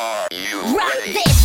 Are you Rock ready? this.